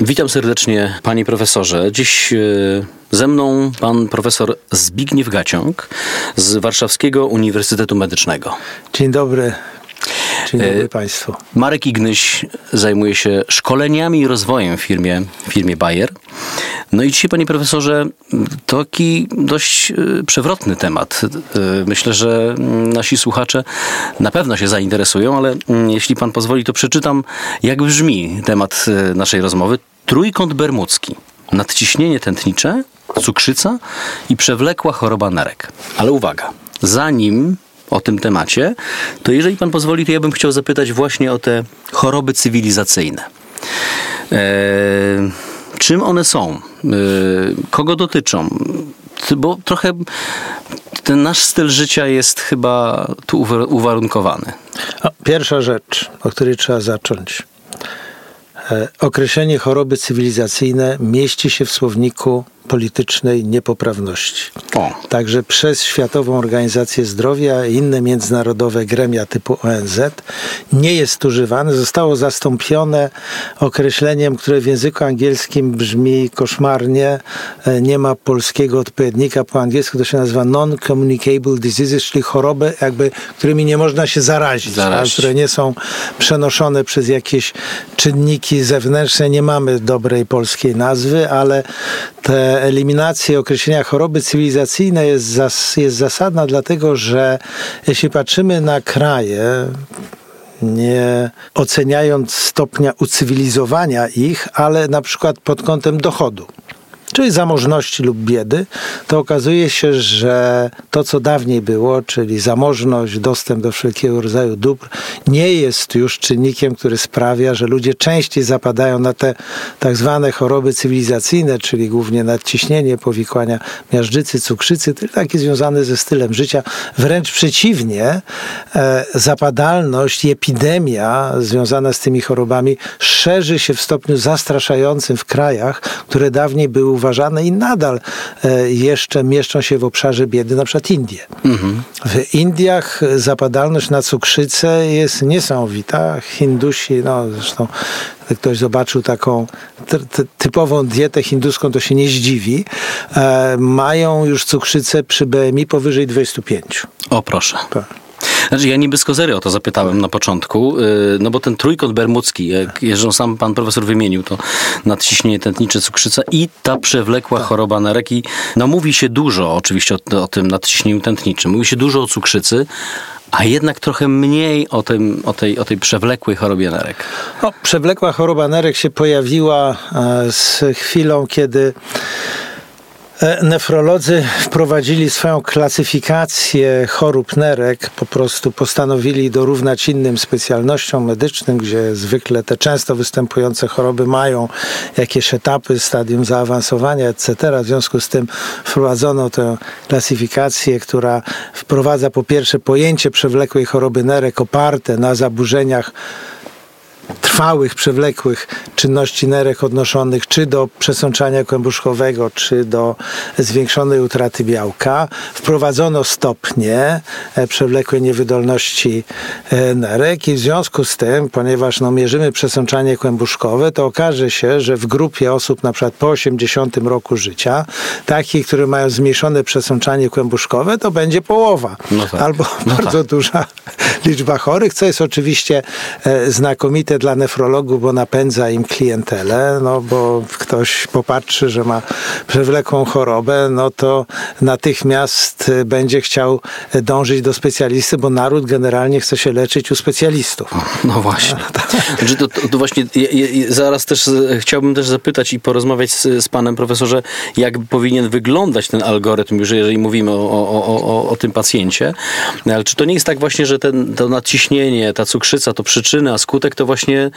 Witam serdecznie, panie profesorze. Dziś e, ze mną pan profesor Zbigniew Gaciąg z Warszawskiego Uniwersytetu Medycznego. Dzień dobry. Dzień dobry e, Państwu. Marek Ignyś zajmuje się szkoleniami i rozwojem w firmie, w firmie Bayer. No i dzisiaj, panie profesorze, taki dość e, przewrotny temat. Myślę, że nasi słuchacze na pewno się zainteresują, ale mm, jeśli pan pozwoli, to przeczytam, jak brzmi temat naszej rozmowy. Trójkąt bermudzki. Nadciśnienie tętnicze, cukrzyca i przewlekła choroba nerek. Ale uwaga, zanim o tym temacie, to jeżeli pan pozwoli, to ja bym chciał zapytać właśnie o te choroby cywilizacyjne. Eee, czym one są? Eee, kogo dotyczą? Bo trochę ten nasz styl życia jest chyba tu uwarunkowany. Pierwsza rzecz, o której trzeba zacząć określenie choroby cywilizacyjne mieści się w słowniku politycznej niepoprawności. O. Także przez Światową Organizację Zdrowia i inne międzynarodowe gremia typu ONZ nie jest używane. Zostało zastąpione określeniem, które w języku angielskim brzmi koszmarnie. E, nie ma polskiego odpowiednika po angielsku. To się nazywa non-communicable diseases, czyli choroby, jakby, którymi nie można się zarazić, zarazić. które nie są przenoszone przez jakieś czynniki zewnętrzne. Nie mamy dobrej polskiej nazwy, ale te eliminacja określenia choroby cywilizacyjnej jest, zas, jest zasadna, dlatego że jeśli patrzymy na kraje, nie oceniając stopnia ucywilizowania ich, ale na przykład pod kątem dochodu czyli zamożności lub biedy, to okazuje się, że to, co dawniej było, czyli zamożność, dostęp do wszelkiego rodzaju dóbr, nie jest już czynnikiem, który sprawia, że ludzie częściej zapadają na te tak zwane choroby cywilizacyjne, czyli głównie nadciśnienie, powikłania miażdżycy, cukrzycy, takie związane ze stylem życia. Wręcz przeciwnie, e, zapadalność i epidemia związana z tymi chorobami szerzy się w stopniu zastraszającym w krajach, które dawniej były uważane i nadal e, jeszcze mieszczą się w obszarze biedy, na przykład Indie. Mhm. W Indiach zapadalność na cukrzycę jest niesamowita. Hindusi, no zresztą ktoś zobaczył taką typową dietę hinduską, to się nie zdziwi, e, mają już cukrzycę przy BMI powyżej 25. O proszę. Tak. Znaczy, ja nie bez kozery o to zapytałem na początku, y, no bo ten trójkąt bermudzki, jak jeżdżą sam pan profesor wymienił, to nadciśnienie tętnicze, cukrzyca i ta przewlekła tak. choroba nerek. I no mówi się dużo oczywiście o, o tym nadciśnieniu tętniczym, mówi się dużo o cukrzycy, a jednak trochę mniej o, tym, o, tej, o tej przewlekłej chorobie nerek. No, przewlekła choroba nerek się pojawiła e, z chwilą, kiedy nefrolodzy wprowadzili swoją klasyfikację chorób nerek, po prostu postanowili dorównać innym specjalnościom medycznym, gdzie zwykle te często występujące choroby mają jakieś etapy, stadium zaawansowania, etc. W związku z tym wprowadzono tę klasyfikację, która wprowadza po pierwsze pojęcie przewlekłej choroby nerek oparte na zaburzeniach trwałych, przewlekłych czynności nerek odnoszonych czy do przesączania kłębuszkowego, czy do zwiększonej utraty białka. Wprowadzono stopnie e, przewlekłej niewydolności e, nerek i w związku z tym, ponieważ no, mierzymy przesączanie kłębuszkowe, to okaże się, że w grupie osób na przykład po 80 roku życia, takich, które mają zmniejszone przesączanie kłębuszkowe, to będzie połowa. No tak. Albo no bardzo tak. duża liczba chorych, co jest oczywiście e, znakomite dla nefrologów, bo napędza im klientelę, no bo ktoś popatrzy, że ma przewlekłą chorobę, no to natychmiast e, będzie chciał dążyć do specjalisty, bo naród generalnie chce się leczyć u specjalistów. No właśnie. Znaczy to, to, to właśnie ja, ja, zaraz też chciałbym też zapytać i porozmawiać z, z panem profesorze, jak powinien wyglądać ten algorytm, już jeżeli mówimy o, o, o, o tym pacjencie. Ale czy to nie jest tak właśnie, że ten, to nadciśnienie, ta cukrzyca to przyczyny, a skutek to właśnie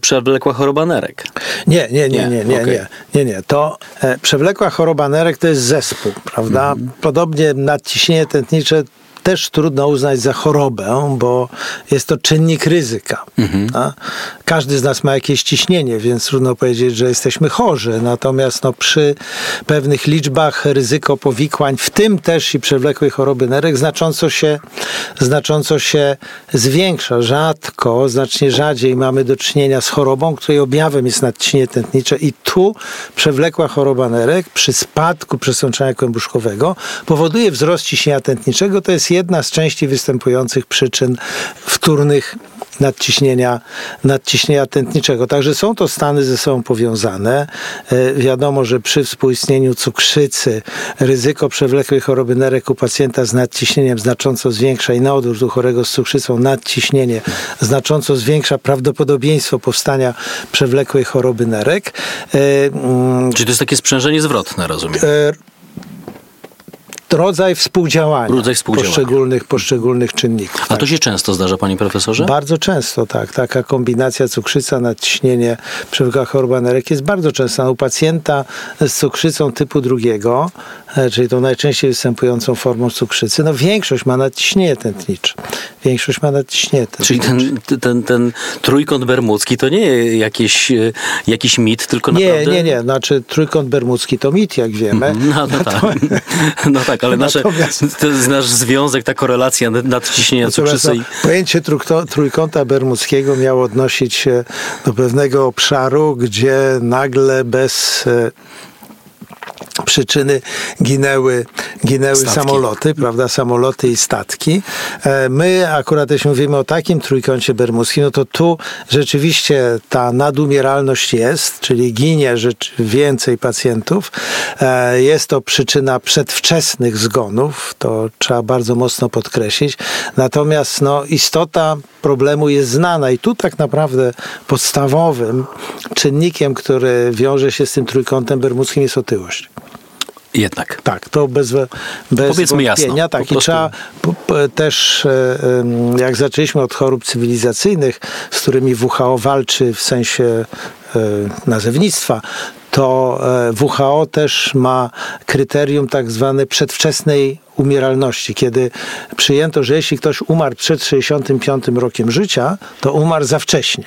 przewlekła choroba nerek? Nie, nie, nie, nie, nie, nie, nie, nie. To e, przewlekła choroba nerek to jest zespół, prawda? Mhm. Podobnie nadciśnienie tętnicze też trudno uznać za chorobę, bo jest to czynnik ryzyka. Mhm. Każdy z nas ma jakieś ciśnienie, więc trudno powiedzieć, że jesteśmy chorzy. Natomiast no, przy pewnych liczbach ryzyko powikłań, w tym też i przewlekłej choroby nerek, znacząco się, znacząco się zwiększa. Rzadko, znacznie rzadziej mamy do czynienia z chorobą, której objawem jest nadciśnienie tętnicze i tu przewlekła choroba nerek przy spadku przesączania kłębuszkowego powoduje wzrost ciśnienia tętniczego. To jest jedna z częściej występujących przyczyn wtórnych nadciśnienia, nadciśnienia tętniczego. Także są to stany ze sobą powiązane. E, wiadomo, że przy współistnieniu cukrzycy ryzyko przewlekłej choroby nerek u pacjenta z nadciśnieniem znacząco zwiększa i na odwrót u chorego z cukrzycą nadciśnienie znacząco zwiększa prawdopodobieństwo powstania przewlekłej choroby nerek. E, mm, Czyli to jest takie sprzężenie zwrotne, rozumiem? Rodzaj współdziałania, rodzaj współdziałania. Poszczególnych, poszczególnych czynników. A tak. to się często zdarza, panie profesorze? Bardzo często, tak. Taka kombinacja cukrzyca, nadciśnienie, przewlekła choroba nerek jest bardzo częsta. U pacjenta z cukrzycą typu drugiego, e, czyli tą najczęściej występującą formą cukrzycy, no większość ma nadciśnienie tętnicze. Większość ma nadciśnienie tętnicze. Czyli ten, ten, ten trójkąt bermudzki to nie jakiś, e, jakiś mit, tylko naprawdę... Nie, nie, nie. Znaczy trójkąt bermudzki to mit, jak wiemy. Mhm. No, no, tak. no tak tak, ale nasze, to jest nasz związek, ta korelacja nadciśnienia cukrzycy. No, pojęcie trójkąta bermudzkiego miało odnosić się do pewnego obszaru, gdzie nagle bez e, przyczyny ginęły, ginęły samoloty, prawda, samoloty i statki. E, my akurat jeśli mówimy o takim trójkącie bermudzkim, no to tu rzeczywiście ta nadumieralność jest, czyli ginie rzecz więcej pacjentów. E, jest to przyczyna przedwczesnych zgonów, to trzeba bardzo mocno podkreślić. Natomiast no, istota problemu jest znana i tu tak naprawdę podstawowym czynnikiem, który wiąże się z tym trójkątem bermudzkim jest otyłość. Jednak. Tak, to bez, bez Powiedzmy wątpienia. Jasno, tak, i trzeba też, e, jak zaczęliśmy od chorób cywilizacyjnych, z którymi WHO walczy w sensie e, nazewnictwa, to e, WHO też ma kryterium tak zwane przedwczesnej umieralności, kiedy przyjęto, że jeśli ktoś umarł przed 65 rokiem życia, to umarł za wcześnie.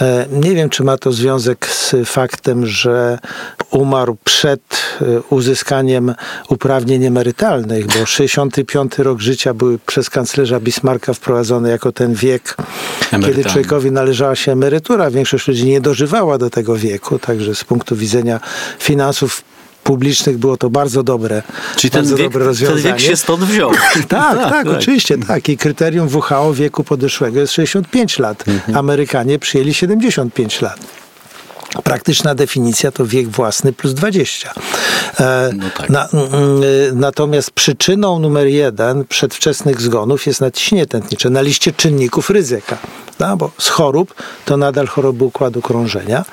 E, nie wiem, czy ma to związek z faktem, że umarł przed e, uzyskaniem uprawnień emerytalnych, bo 65 rok życia był przez kanclerza Bismarcka wprowadzony jako ten wiek, kiedy człowiekowi należała się emerytura. Większość ludzi nie dożywała do tego wieku, także z punktu widzenia finansów publicznych było to bardzo dobre, Czyli bardzo ten wiek, dobre rozwiązanie. Ten wiek się stąd wziął. tak, tak, tak, oczywiście, tak. I kryterium WHO wieku podeszłego jest 65 lat. Mhm. Amerykanie przyjęli 75 lat. Praktyczna definicja to wiek własny plus 20. E, no tak. na, mm, natomiast przyczyną numer jeden przedwczesnych zgonów jest nadciśnienie tętnicze na liście czynników ryzyka. No, bo z chorób to nadal choroby układu krążenia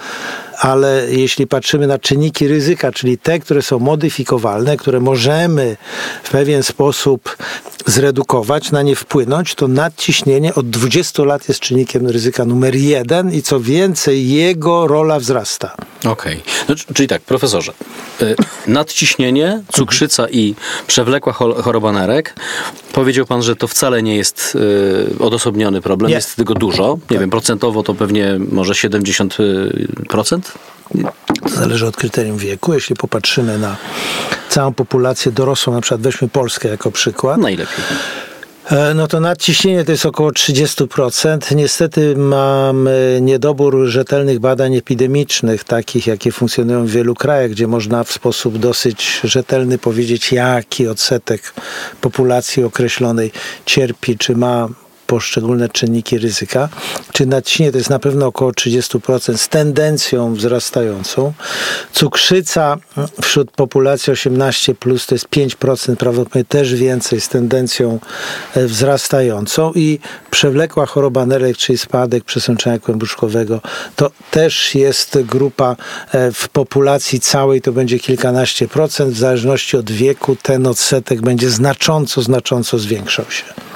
ale jeśli patrzymy na czynniki ryzyka, czyli te, które są modyfikowalne, które możemy w pewien sposób zredukować, na nie wpłynąć, to nadciśnienie od 20 lat jest czynnikiem ryzyka numer jeden i co więcej, jego rola wzrasta. Okej. Okay. No, czyli tak, profesorze, y, nadciśnienie, cukrzyca i przewlekła choroba nerek. Powiedział pan, że to wcale nie jest y, odosobniony problem, nie. jest tego dużo. Nie tak. wiem, procentowo to pewnie może 70%? To zależy od kryterium wieku. Jeśli popatrzymy na całą populację dorosłą, na przykład weźmy Polskę jako przykład. Najlepiej. E, no to nadciśnienie to jest około 30%. Niestety mamy niedobór rzetelnych badań epidemicznych, takich jakie funkcjonują w wielu krajach, gdzie można w sposób dosyć rzetelny powiedzieć, jaki odsetek populacji określonej cierpi, czy ma poszczególne czynniki ryzyka. Czy nadciśnienie to jest na pewno około 30% z tendencją wzrastającą. Cukrzyca wśród populacji 18 plus to jest 5%, prawdopodobnie też więcej z tendencją e, wzrastającą i przewlekła choroba nerek, czyli spadek przesączenia kłębuszkowego, to też jest grupa e, w populacji całej to będzie kilkanaście procent, w zależności od wieku ten odsetek będzie znacząco, znacząco zwiększał się.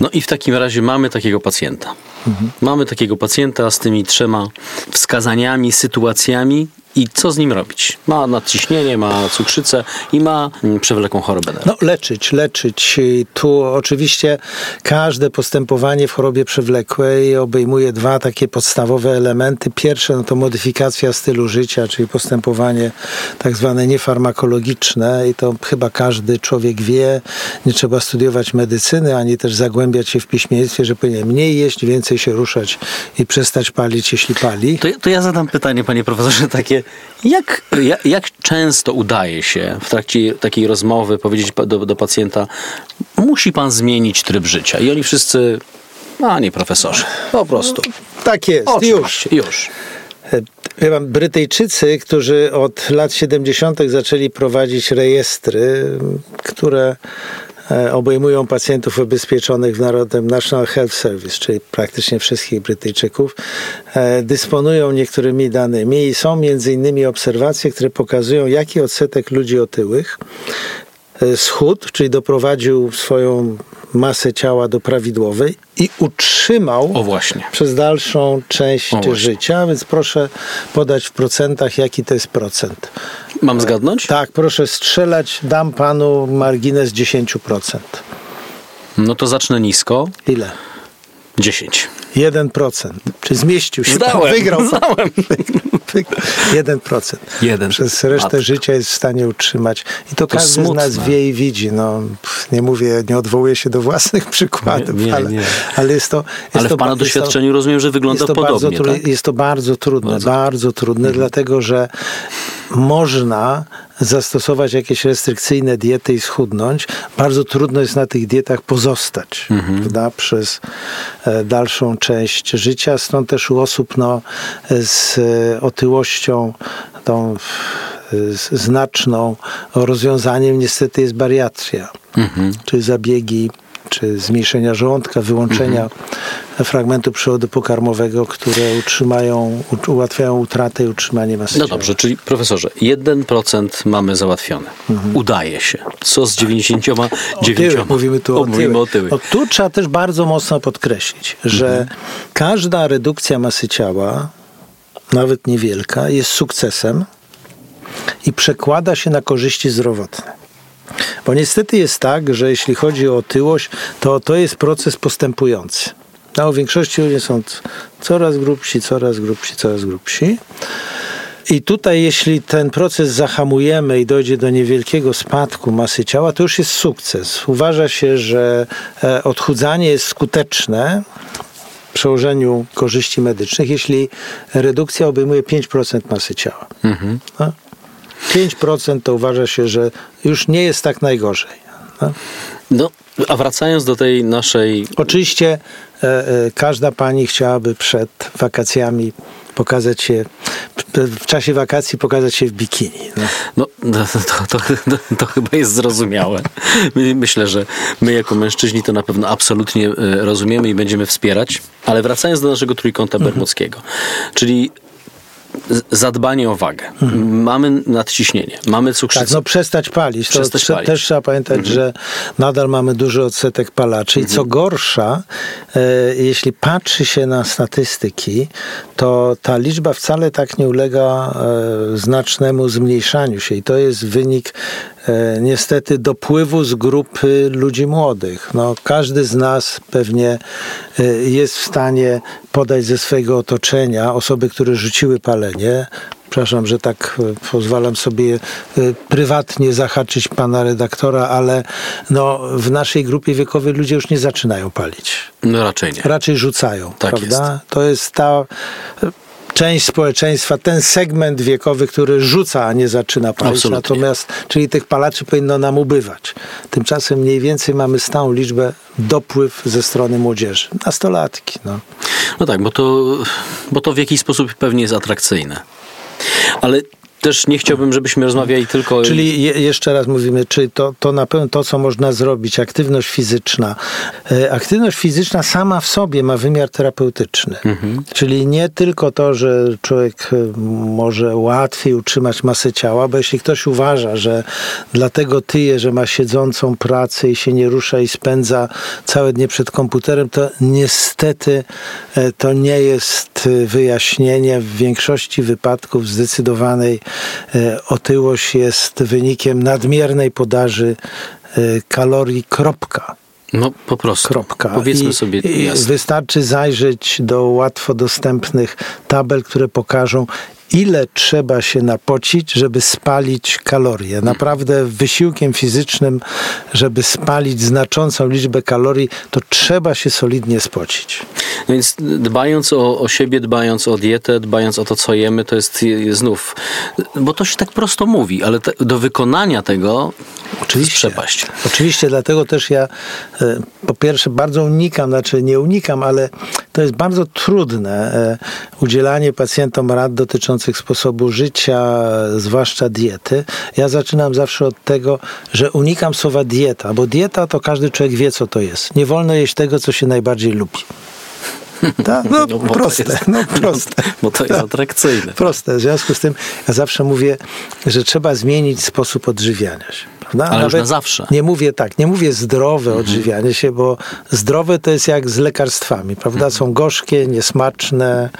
No i w takim razie mamy takiego pacjenta. Mhm. Mamy takiego pacjenta z tymi trzema wskazaniami, sytuacjami i co z nim robić? Ma nadciśnienie, ma cukrzycę i ma mm, przewlekłą chorobę. No leczyć, leczyć. Tu oczywiście każde postępowanie w chorobie przewlekłej obejmuje dwa takie podstawowe elementy. Pierwsze no to modyfikacja stylu życia, czyli postępowanie tak zwane niefarmakologiczne i to chyba każdy człowiek wie. Nie trzeba studiować medycyny, ani też zagłębiać się w piśmieństwie, że powinien mniej jeść, więcej się ruszać i przestać palić, jeśli pali. To, to ja zadam pytanie, panie profesorze, takie jak, jak, jak często udaje się w trakcie takiej rozmowy powiedzieć do, do pacjenta, musi pan zmienić tryb życia? I oni wszyscy, a nie profesorze, po prostu. Tak jest, już. już. Wiem, Brytyjczycy, którzy od lat 70. zaczęli prowadzić rejestry, które obejmują pacjentów ubezpieczonych w Narodem National Health Service, czyli praktycznie wszystkich Brytyjczyków, e, dysponują niektórymi danymi i są między innymi obserwacje, które pokazują, jaki odsetek ludzi otyłych e, schudł, czyli doprowadził swoją masę ciała do prawidłowej i utrzymał przez dalszą część życia, więc proszę podać w procentach, jaki to jest procent. Mam zgadnąć? Tak, proszę strzelać, dam panu margines 10%. No to zacznę nisko. Ile? 10. 1%. Czy zmieścił się? Zdałem, wygrał. Zdałem. 1%. Jeden. Przez resztę Matko. życia jest w stanie utrzymać. I to, to każdy smutne. z nas wie i widzi. No, nie mówię, nie odwołuję się do własnych przykładów, nie, nie, ale, nie. ale jest to... Jest ale to, w Pana doświadczeniu to, rozumiem, że wygląda jest podobnie, bardzo, tak? Jest to bardzo trudne, bardzo, bardzo trudne, mhm. dlatego że można zastosować jakieś restrykcyjne diety i schudnąć. Bardzo trudno jest na tych dietach pozostać mhm. prawda, przez e, dalszą część życia. Stąd też u osób no, z e, otyłością tą znaczną rozwiązaniem niestety jest bariatria, mhm. czyli zabiegi czy zmniejszenia żołądka, wyłączenia mhm. Fragmentu przewodu pokarmowego, które utrzymają, ułatwiają utratę i utrzymanie masy No dobrze, czyli profesorze, 1% mamy załatwione. Mhm. Udaje się. Co z 99%? Otyły, mówimy tu o, o Mówimy o. O, tu trzeba też bardzo mocno podkreślić, że mhm. każda redukcja masy ciała, nawet niewielka, jest sukcesem i przekłada się na korzyści zdrowotne. Bo niestety jest tak, że jeśli chodzi o otyłość, to to jest proces postępujący. No, w większości ludzie są coraz grubsi, coraz grubsi, coraz grubsi. I tutaj, jeśli ten proces zahamujemy i dojdzie do niewielkiego spadku masy ciała, to już jest sukces. Uważa się, że e, odchudzanie jest skuteczne w przełożeniu korzyści medycznych, jeśli redukcja obejmuje 5% masy ciała. Mhm. No? 5% to uważa się, że już nie jest tak najgorzej. No, no a wracając do tej naszej. Oczywiście e, e, każda pani chciałaby przed wakacjami pokazać się, w czasie wakacji pokazać się w bikini. No, no to, to, to, to, chyba jest zrozumiałe. Myślę, że my jako mężczyźni to na pewno absolutnie e, rozumiemy i będziemy wspierać. Ale wracając do naszego trójkąta mhm. bermudzkiego, czyli zadbanie o wagę. Mhm. Mamy nadciśnienie, mamy cukrzycę. Tak, no przestać palić. Przestać to palić. Też trzeba pamiętać, mhm. że nadal mamy duży odsetek palaczy mhm. i co gorsza, e, jeśli patrzy się na statystyki, to ta liczba wcale tak nie ulega e, znacznemu zmniejszaniu się i to jest wynik niestety dopływu z grupy ludzi młodych. No, każdy z nas pewnie e, jest w stanie podać ze swojego otoczenia osoby, które rzuciły palenie, przepraszam, że tak e, pozwalam sobie prywatnie zahaczyć pana redaktora, ale no, w naszej grupie wiekowej ludzie już nie zaczynają palić. No raczej nie. Raczej rzucają, tak prawda? Jest. To jest ta część społeczeństwa, ten segment wiekowy, który rzuca, a nie zaczyna palić. Absolutnie. Natomiast, czyli tych palaczy powinno nam ubywać. Tymczasem mniej więcej mamy stałą liczbę dopływ ze strony młodzieży. Nastolatki. No, no tak, bo to, bo to w jakiś sposób pewnie jest atrakcyjne. Ale też nie chciałbym, żebyśmy rozmawiali tylko... Czyli je, jeszcze raz mówimy, czy to, to na pewno to, co można zrobić, aktywność fizyczna. E, aktywność fizyczna sama w sobie ma wymiar terapeutyczny. Mhm. Czyli nie tylko to, że człowiek e, może łatwiej utrzymać masę ciała, bo jeśli ktoś uważa, że dlatego tyje, że ma siedzącą pracę i się nie rusza i spędza całe dnie przed komputerem, to niestety e, to nie jest wyjaśnienie w większości wypadków zdecydowanej otyłość jest wynikiem nadmiernej podaży e, kalorii, kropka. No po prostu. Kropka. Powiedzmy I, sobie jasno. Wystarczy zajrzeć do łatwo dostępnych tabel, które pokażą, ile trzeba się napocić, żeby spalić kalorie. Naprawdę wysiłkiem fizycznym, żeby spalić znaczącą liczbę kalorii, to trzeba się solidnie spocić. No więc dbając o, o siebie, dbając o dietę, dbając o to, co jemy, to jest znów, bo to się tak prosto mówi, ale te, do wykonania tego Oczywiście. przepaść. Oczywiście, dlatego też ja e, po pierwsze bardzo unikam, znaczy nie unikam, ale to jest bardzo trudne e, udzielanie pacjentom rad dotyczących sposobu życia, zwłaszcza diety. Ja zaczynam zawsze od tego, że unikam słowa dieta, bo dieta to każdy człowiek wie, co to jest. Nie wolno jeść tego, co się najbardziej lubi. Tak? No, no proste, jest, no proste. Bo to jest tak. atrakcyjne. Proste. W związku z tym ja zawsze mówię, że trzeba zmienić sposób odżywiania się. Prawda? Ale już na zawsze. Nie mówię tak, nie mówię zdrowe mhm. odżywianie się, bo zdrowe to jest jak z lekarstwami, prawda? Mhm. Są gorzkie, niesmaczne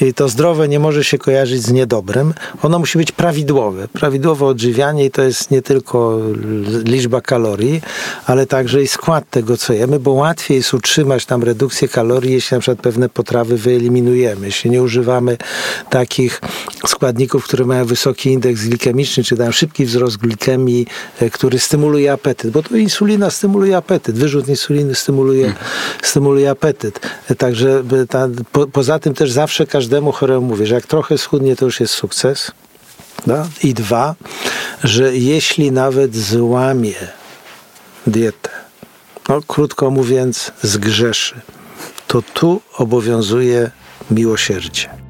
i to zdrowe nie może się kojarzyć z niedobrym. Ono musi być prawidłowe. Prawidłowe odżywianie i to jest nie tylko liczba kalorii, ale także i skład tego, co jemy, bo łatwiej jest utrzymać tam redukcję kalorii, jeśli na przykład pewne potrawy wyeliminujemy, jeśli nie używamy takich składników, które mają wysoki indeks glikemiczny, czy dają szybki wzrost glikemii, który stymuluje apetyt, bo to insulina stymuluje apetyt, wyrzut insuliny stymuluje, stymuluje apetyt. Także ta, po, poza tym też zawsze każdemu choremu mówię, że jak trochę schudnie, to już jest sukces. No? I dwa, że jeśli nawet złamie dietę, no, krótko mówiąc, zgrzeszy, to tu obowiązuje miłosierdzie.